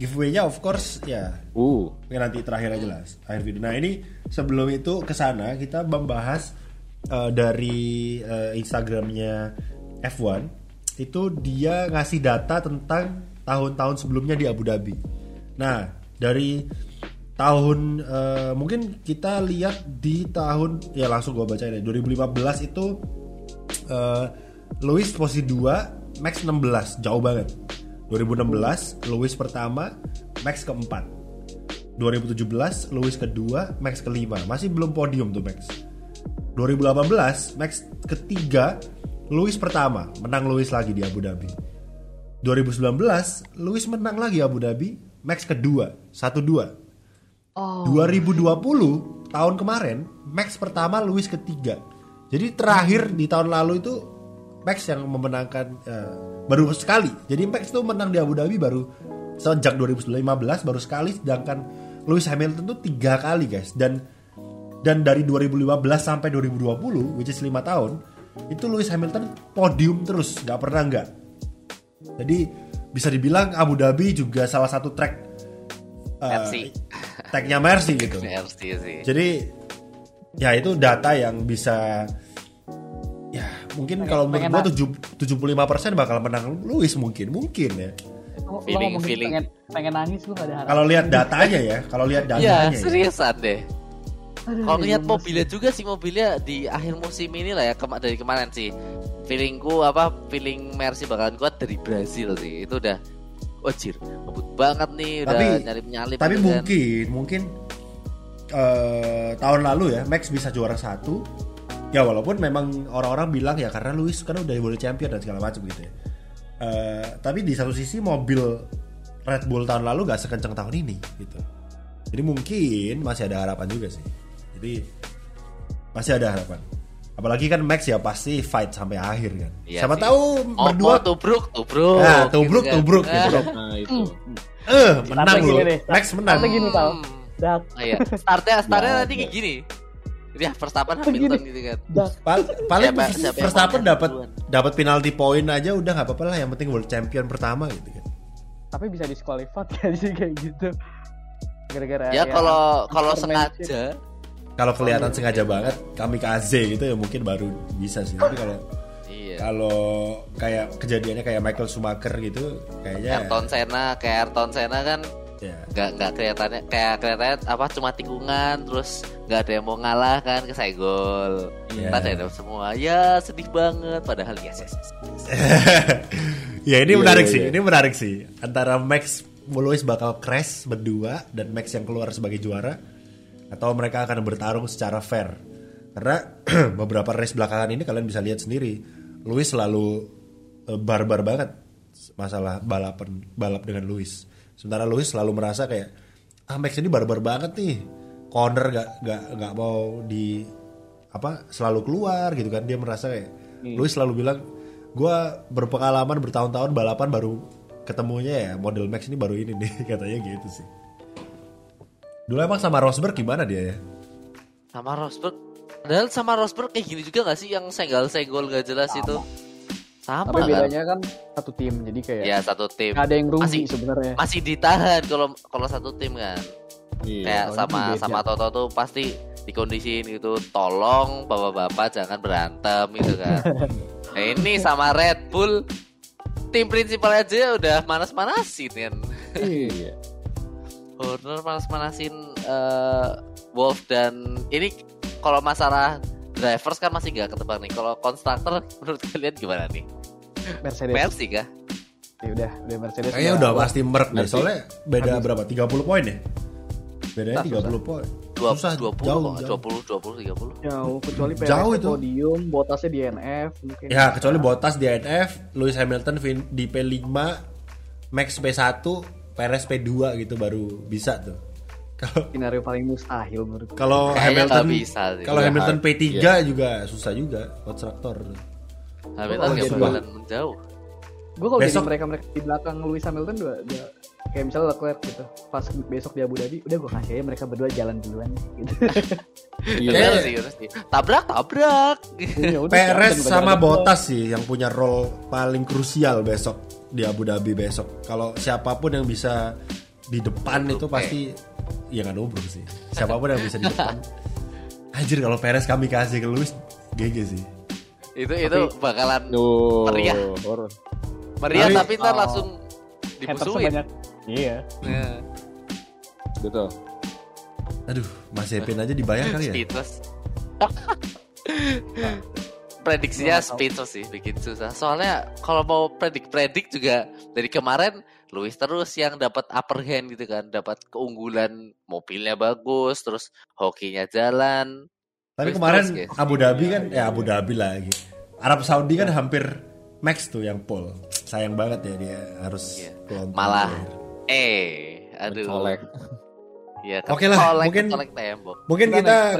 Giveaway-nya of course ya Uh, nanti terakhir aja lah akhir video. Nah ini sebelum itu ke sana kita membahas eh, dari eh, Instagramnya F1 itu dia ngasih data tentang tahun-tahun sebelumnya di Abu Dhabi. Nah dari tahun eh, mungkin kita lihat di tahun ya langsung gua bacain ya 2015 itu eh, Lewis posisi 2 Max 16 jauh banget. 2016 Lewis pertama Max keempat. 2017 Lewis kedua Max kelima. Masih belum podium tuh Max 2018 Max ketiga Lewis pertama menang Lewis lagi di Abu Dhabi. 2019 Lewis menang lagi Abu Dhabi Max kedua 1-2 Oh. 2020 tahun kemarin Max pertama Lewis ketiga. Jadi terakhir di tahun lalu itu Max yang memenangkan eh, baru sekali. Jadi Max tuh menang di Abu Dhabi baru sejak 2015 baru sekali sedangkan Lewis Hamilton tuh tiga kali guys. Dan dan dari 2015 sampai 2020 which is 5 tahun itu Lewis Hamilton podium terus nggak pernah nggak jadi bisa dibilang Abu Dhabi juga salah satu track eh, Mercy. tagnya Mercy gitu Mercy sih. jadi ya itu data yang bisa ya mungkin kalau menurut gua tujuh 75% bakal menang Lewis mungkin mungkin ya Feeling- feeling. pengen pengen nangis lu gak ada harapan. kalau lihat datanya ya kalau lihat Iya, datanya ya. seriusan deh. Kalau lihat mobilnya juga sih mobilnya di akhir musim ini lah ya kema- dari kemarin sih. Feelingku apa feeling Mercy bakalan kuat dari Brazil sih. Itu udah ojir, ngebut banget nih udah Tapi- nyalip-nyalip tapi gitu kan. mungkin mungkin eh, tahun lalu ya Max bisa juara satu ya walaupun memang orang-orang bilang ya karena Lewis kan udah world champion dan segala macam gitu ya Eh, tapi di satu sisi mobil Red Bull tahun lalu gak sekencang tahun ini gitu jadi mungkin masih ada harapan juga sih jadi masih ada harapan apalagi kan Max ya pasti fight sampai akhir kan Iya siapa sih. tahu Oh, berdua oh, tubruk, tubruk. Nah, tubruk, kan. tubruk, Ah, tubruk. nah itu. eh menang Startnya loh Max menang Startnya gini tau. Hmm. Dak, Oh, iya. Startnya startnya Ya, nanti kayak gini. Ya, Verstappen Begini. Hamilton gitu kan. Pal- paling Siapa- Verstappen menang dapat dapat penalti poin aja udah nggak apa-apa lah yang penting world champion pertama gitu kan Tapi bisa disqualified gak sih kayak gitu? Gara-gara Ya kalau kalau Supermanship. sengaja kalau kelihatan sengaja banget kamikaze gitu ya mungkin baru bisa sih tapi kalau Iya. Kalau kayak kejadiannya kayak Michael Schumacher gitu, kayaknya Ayrton Senna kayak Ayrton Senna kan ya. nggak nggak kelihatannya kayak kelihatannya apa cuma tikungan terus nggak ada yang mau ngalah kan ke gol Iya. Kita ada semua ya sedih banget padahal yes yes, yes. ya ini Iya, menarik iya, sih, iya. ini menarik sih. Antara Max Lewis bakal crash berdua dan Max yang keluar sebagai juara atau mereka akan bertarung secara fair. Karena beberapa race belakangan ini kalian bisa lihat sendiri, Lewis selalu eh, barbar banget masalah balapan balap dengan Lewis. Sementara Lewis selalu merasa kayak ah Max ini barbar banget nih. Corner gak gak gak mau di apa selalu keluar gitu kan dia merasa kayak Lewis selalu bilang gue berpengalaman bertahun-tahun balapan baru ketemunya ya model Max ini baru ini nih katanya gitu sih dulu emang sama Rosberg gimana dia ya sama Rosberg padahal sama Rosberg kayak gini juga gak sih yang senggol-senggol gak jelas itu sama Tapi kan bedanya kan satu tim, jadi kayak ya satu tim nggak ada yang rugi Masih- sebenarnya. masih ditahan kalau kalau satu tim kan Iya. kayak sama ini beda. sama Toto tuh pasti dikondisiin gitu tolong bapak-bapak jangan berantem gitu kan nah, ini sama Red Bull tim prinsipal aja udah manas-manasin kan Iya. Horner manas-manasin eh, Wolf dan ini kalau masalah drivers kan masih nggak ketebak nih. Kalau konstruktor menurut kalian gimana nih? Mercedes. Mercy kah? Ya udah, udah Mercedes. kayaknya udah pasti merk deh soalnya beda berapa? 30 poin ya? Bedanya Susah, 30 poin. Dua susah. dua puluh jauh, dua jauh. puluh dua puluh tiga puluh. Jauh, kecuali Perez Jauh di itu. podium, Bottasnya di NF mungkin. ya kecuali Bottas di NF Lewis Hamilton di P5 Max P1 Perez P2 gitu baru bisa tuh kalau Skenario paling mustahil menurut kalau Hamilton bisa sih. kalau Hamilton hard, P3 iya. juga susah juga konstruktor Hamilton nggak bakalan menjauh Gue kalau jadi Besok- mereka mereka di belakang Lewis Hamilton udah, udah kayak misalnya Leclerc gitu. Pas besok di Abu Dhabi, udah gue kasih aja mereka berdua jalan duluan gitu. Iya. Sih, bener sih. Tabrak, tabrak. Udah, Perez sama. Bottas sih yang punya role paling krusial besok di Abu Dhabi besok. Kalau siapa pun yang bisa di depan itu Oke. pasti ya nggak nubruk sih. Siapa pun yang bisa di depan. Anjir kalau Perez kami kasih ke Lewis GG sih. itu itu bakalan Duh, Meriah. horor. meriah Tapi- tapi ntar Oh. langsung dimusuhin. banyak. Iya. Nah, Betul. Aduh, Mas Epin aja dibayar kali ya. speechless. Prediksinya speechless sih, bikin susah. Soalnya kalau mau predik-predik juga dari kemarin Luis terus yang dapat upper hand gitu kan, dapat keunggulan mobilnya bagus, terus hokinya jalan. Tapi Terus kemarin terus, guys. Abu Dhabi kan ya Abu Dhabi lagi. Arab Saudi kan hampir max tuh yang pole. Sayang banget ya dia harus Iya. kelompok Malah eh aduh. Colek. Ya, Oke lah, kecolek- mungkin- tembok. Mungkin Kita.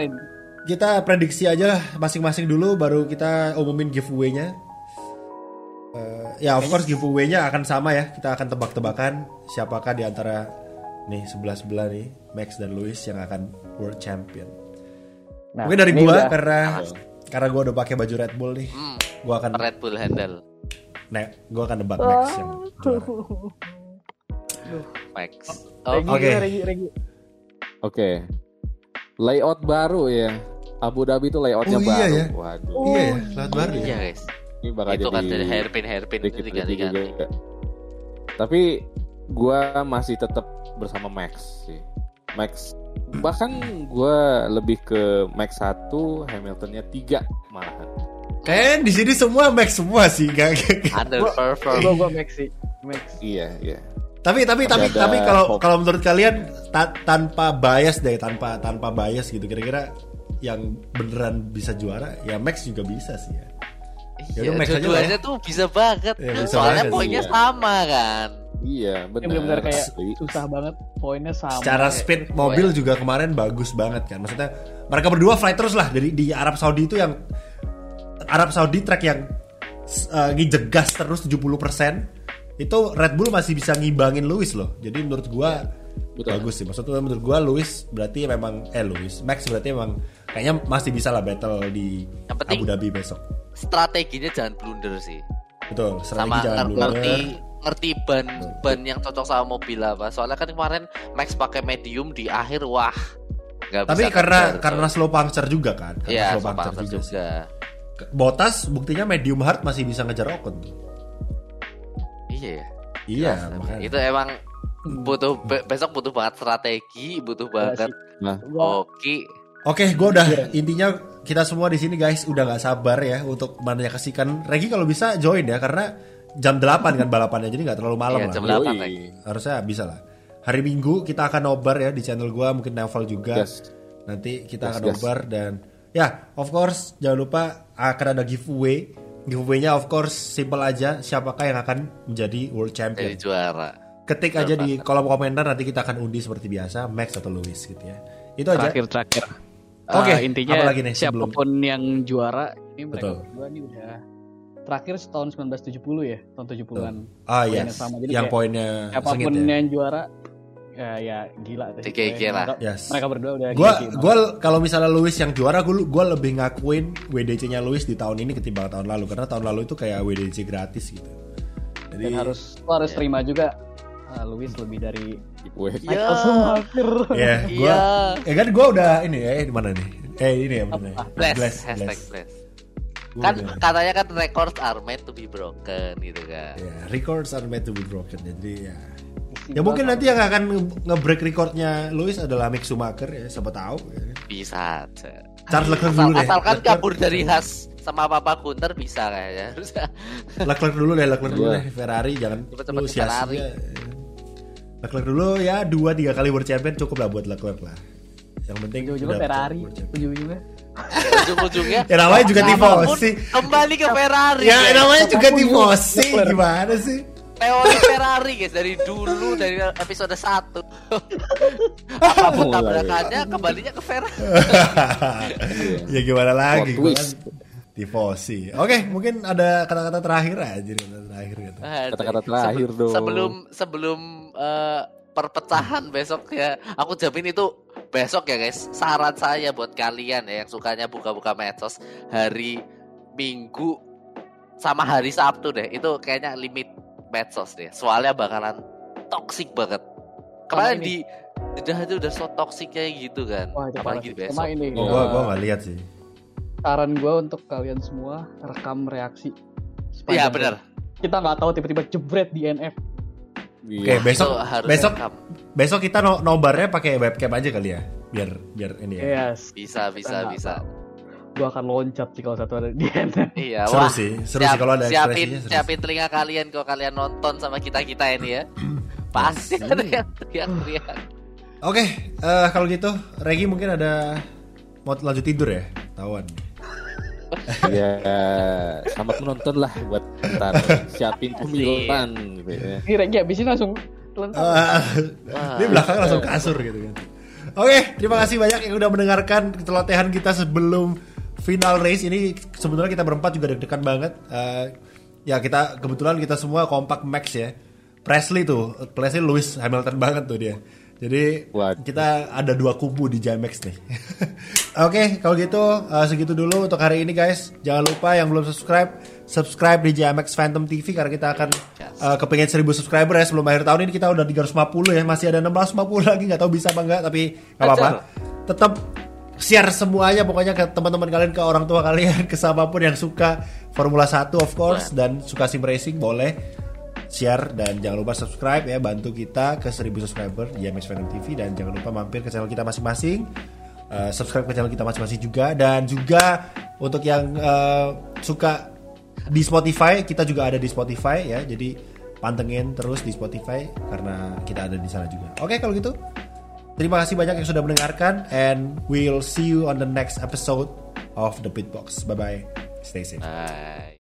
Kita prediksi aja lah masing-masing dulu baru kita umumin giveaway-nya. Eh, ya of course giveaway-nya akan sama ya. Kita akan tebak-tebakan siapakah di antara nih sebelah-sebelah nih Max dan Lewis yang akan world champion. Nah, Mungkin dari gua udah- karena karena gua udah pakai baju Red Bull nih. Hmm, Gua akan Red Bull handle nah, gua akan nebak Max yang juara. Max. Oh, Oke. Regi. Oke. Layout baru ya. Abu Dhabi itu layoutnya Oh, iya baru. ya. Waduh. Iya ya, lewat baru ya. iya guys. Ini bakal Itu jadi kan dari hairpin hairpin itu dikit juga. Tapi gua masih tetap bersama Max sih. Max bahkan gua lebih ke Max 1, Hamiltonnya 3 malahan. Kayaknya di sini semua Max semua sih, gak, Underperform. Gua gua Max sih. Max. Iya, iya. tapi tapi tapi tapi kalau kalau menurut kalian ta- tanpa bias deh, tanpa tanpa bias gitu kira-kira yang beneran bisa juara ya Max juga bisa sih ya. Iya, Max aja lah dua-duanya tuh bisa banget. Ya, bisa Soalnya banget poinnya sih, ya. sama kan. Iya, benar. benar-benar kayak susah banget poinnya sama. Secara speed mobil juga kemarin bagus banget kan. Maksudnya mereka berdua fly terus lah dari di Arab Saudi itu yang Arab Saudi track yang uh, ngejegas terus 70% itu Red Bull masih bisa ngibangin Lewis loh. Jadi menurut gua Betul. bagus sih. Maksudnya menurut gua Lewis berarti memang eh Lewis Max berarti memang kayaknya masih bisa lah battle di Abu Dhabi besok. Strateginya jangan blunder sih. Betul, strategi Sama jangan ngerti blunder. ngerti ban ban yang cocok sama mobil apa. Soalnya kan kemarin Max pakai medium di akhir wah. nggak Tapi bisa karena kejar, karena slow puncture juga kan. Karena Iya, slow slow puncture puncture juga. sih. juga. Botas buktinya medium hard masih bisa ngejar Ocon. Iya ya. Iya, makanya. Itu emang butuh be- besok butuh banget strategi, butuh banget Nah, hoki. Oke, gue udah intinya kita semua di sini guys udah nggak sabar ya untuk menyaksikan Regi kalau bisa join ya karena jam 8 kan balapannya jadi nggak terlalu malam Iya, lah. jam yoi. 8 lagi. Harusnya bisa lah. Hari Minggu kita akan nobar ya di channel gua mungkin Naval juga. Yes. Nanti kita Yes, akan yes. nobar dan ya of course jangan lupa akan ada giveaway. Giveaway-nya of course simple aja siapakah yang akan menjadi world champion. Jadi juara. Ketik aja di kolom komentar nanti kita akan undi seperti biasa Max atau Louis gitu ya. Itu aja. terakhir terakhir Oke, Eh, intinya apa lagi nih sebelum- siapa pun yang juara ini mereka Betul. berdua nih udah terakhir tahun 1970 ya tahun 70-an Ah Poinnya yes. sama. Jadi yang kayak poinnya siapa pun ya. yang juara ya ya gila deh. DKG lah. Mereka, Yes. mereka berdua udah Gua gila. gua kalau misalnya Louis yang juara gua gua lebih ngakuin WDC-nya Louis di tahun ini ketimbang tahun lalu karena tahun lalu itu kayak WDC gratis gitu. Jadi dan harus lo harus terima juga ah, Luis lebih dari. Ya. Michael Schumacher. ya gua Iya. ya kan gua udah ini ya di mana nih? Eh ini ya benar. Bless, hashtag bless. Gua Kan udah- katanya kan records are meant to be broken gitu kan. ya, records are meant to be broken jadi ya. Ya mungkin nanti yang akan nge- nge-break recordnya Louis adalah Mick Schumacher ya, siapa tahu. Ya. Bisa aja. Charles Leclerc Asal, dulu deh. asalkan Leclerc- kabur dari Has sama Papa Gunter bisa kayaknya. Leclerc dulu deh, Leclerc dulu Iya. deh Ferrari jangan Cepet-cepet lu ke sia-sia. Ferrari. Leclerc dulu ya dua tiga kali world champion cukup lah buat Leclerc lah. Yang penting Ujung-ujungnya Ferrari, ujung-ujungnya. Ujung-ujungnya Ya namanya juga tifosi. Kembali ke Ferrari. Ya guys. namanya juga tifosi gimana sih? Teori Ferrari guys dari dulu dari episode 1 Apa pun Mulai. tabrakannya kembalinya ke Ferrari. ya gimana lagi kan tifosi. Oke, mungkin ada kata-kata terakhir aja kata terakhir gitu. Kata-kata terakhir Sebelum- dong. Sebelum sebelum eh, perpecahan besok ya, aku jamin itu besok ya guys. Saran saya buat kalian ya yang sukanya buka-buka medsos hari Minggu sama hari Sabtu deh. Itu kayaknya limit medsos deh. Soalnya bakalan toksik banget. Kemarin di Jeddah itu udah so toxic kayak gitu kan. Wah, Apalagi besok. Sama ini. Oh, eh, gua gua nggak lihat sih. saran gue untuk kalian semua rekam reaksi. Iya benar. Kita nggak tahu tiba-tiba jebret di NF. Oke, Iya. besok Itu harus besok rekam. besok kita no nobarnya pakai webcam aja kali ya. Biar biar ini ya. Yes. Bisa bisa Kita bisa. Gue akan loncat sih kalau satu ada di NF. Iya, Seru wah. sih, seru sih kalau ada siapin, ekspresinya, seru siapin telinga kalian kalau kalian nonton sama kita kita ini ya. Pasti ada yang teriak-teriak. Oke, eh, kalau gitu Regi mungkin ada mau lanjut tidur ya? Tawan. Ya, selamat menonton lah buat ntar siapin pemilihan gitu ya. Ini Regi habisin langsung lentang. Ah, Ini belakang langsung kasur gitu kan. Oke, terima kasih banyak yang udah mendengarkan ketelotehan kita sebelum final race ini. Sebenarnya kita berempat juga deg-degan banget. Eh, ya kita kebetulan kita semua kompak max ya. Presley tuh, Presley Lewis Hamilton banget tuh dia. Jadi Waduh. kita ada dua kubu di Jamex nih. Oke, kalau gitu eh, segitu dulu untuk hari ini guys. Jangan lupa yang belum subscribe, subscribe di Jamex Phantom TV karena kita akan eh, kepengen 1000 subscriber ya sebelum akhir tahun ini kita udah 350 ya, masih ada 650 lagi nggak tahu bisa apa enggak tapi nggak apa-apa. Tetap share semuanya pokoknya ke teman-teman kalian, ke orang tua kalian, ke siapa pun yang suka Formula 1 of course dan suka sim racing boleh share dan jangan lupa subscribe ya bantu kita ke 1000 subscriber di MX Venom TV dan jangan lupa mampir ke channel kita masing-masing. Uh, subscribe ke channel kita masing-masing juga dan juga untuk yang uh, suka di Spotify kita juga ada di Spotify ya jadi pantengin terus di Spotify karena kita ada di sana juga. Oke kalau gitu terima kasih banyak yang sudah mendengarkan and we'll see you on the next episode of the Pitbox bye bye stay safe. Bye.